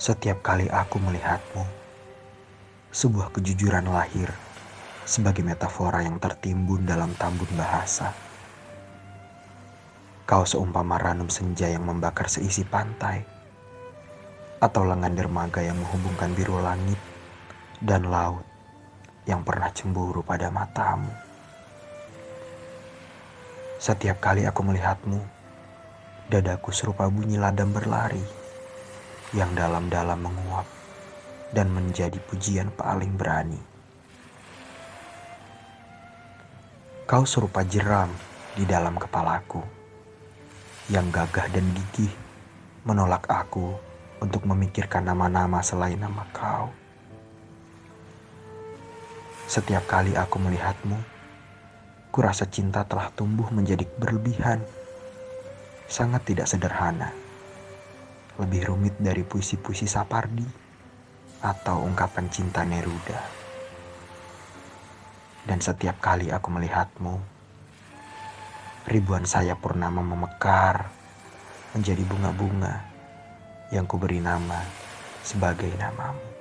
Setiap kali aku melihatmu, sebuah kejujuran lahir sebagai metafora yang tertimbun dalam tambun bahasa. Kau seumpama ranum senja yang membakar seisi pantai, atau lengan dermaga yang menghubungkan biru langit dan laut yang pernah cemburu pada matamu. Setiap kali aku melihatmu, dadaku serupa bunyi ladam berlari yang dalam-dalam menguap dan menjadi pujian paling berani. Kau serupa jeram di dalam kepalaku yang gagah dan gigih menolak aku untuk memikirkan nama-nama selain nama kau. Setiap kali aku melihatmu, kurasa cinta telah tumbuh menjadi berlebihan, sangat tidak sederhana lebih rumit dari puisi-puisi Sapardi atau ungkapan cinta Neruda. Dan setiap kali aku melihatmu, ribuan sayap purnama memekar menjadi bunga-bunga yang kuberi nama sebagai namamu.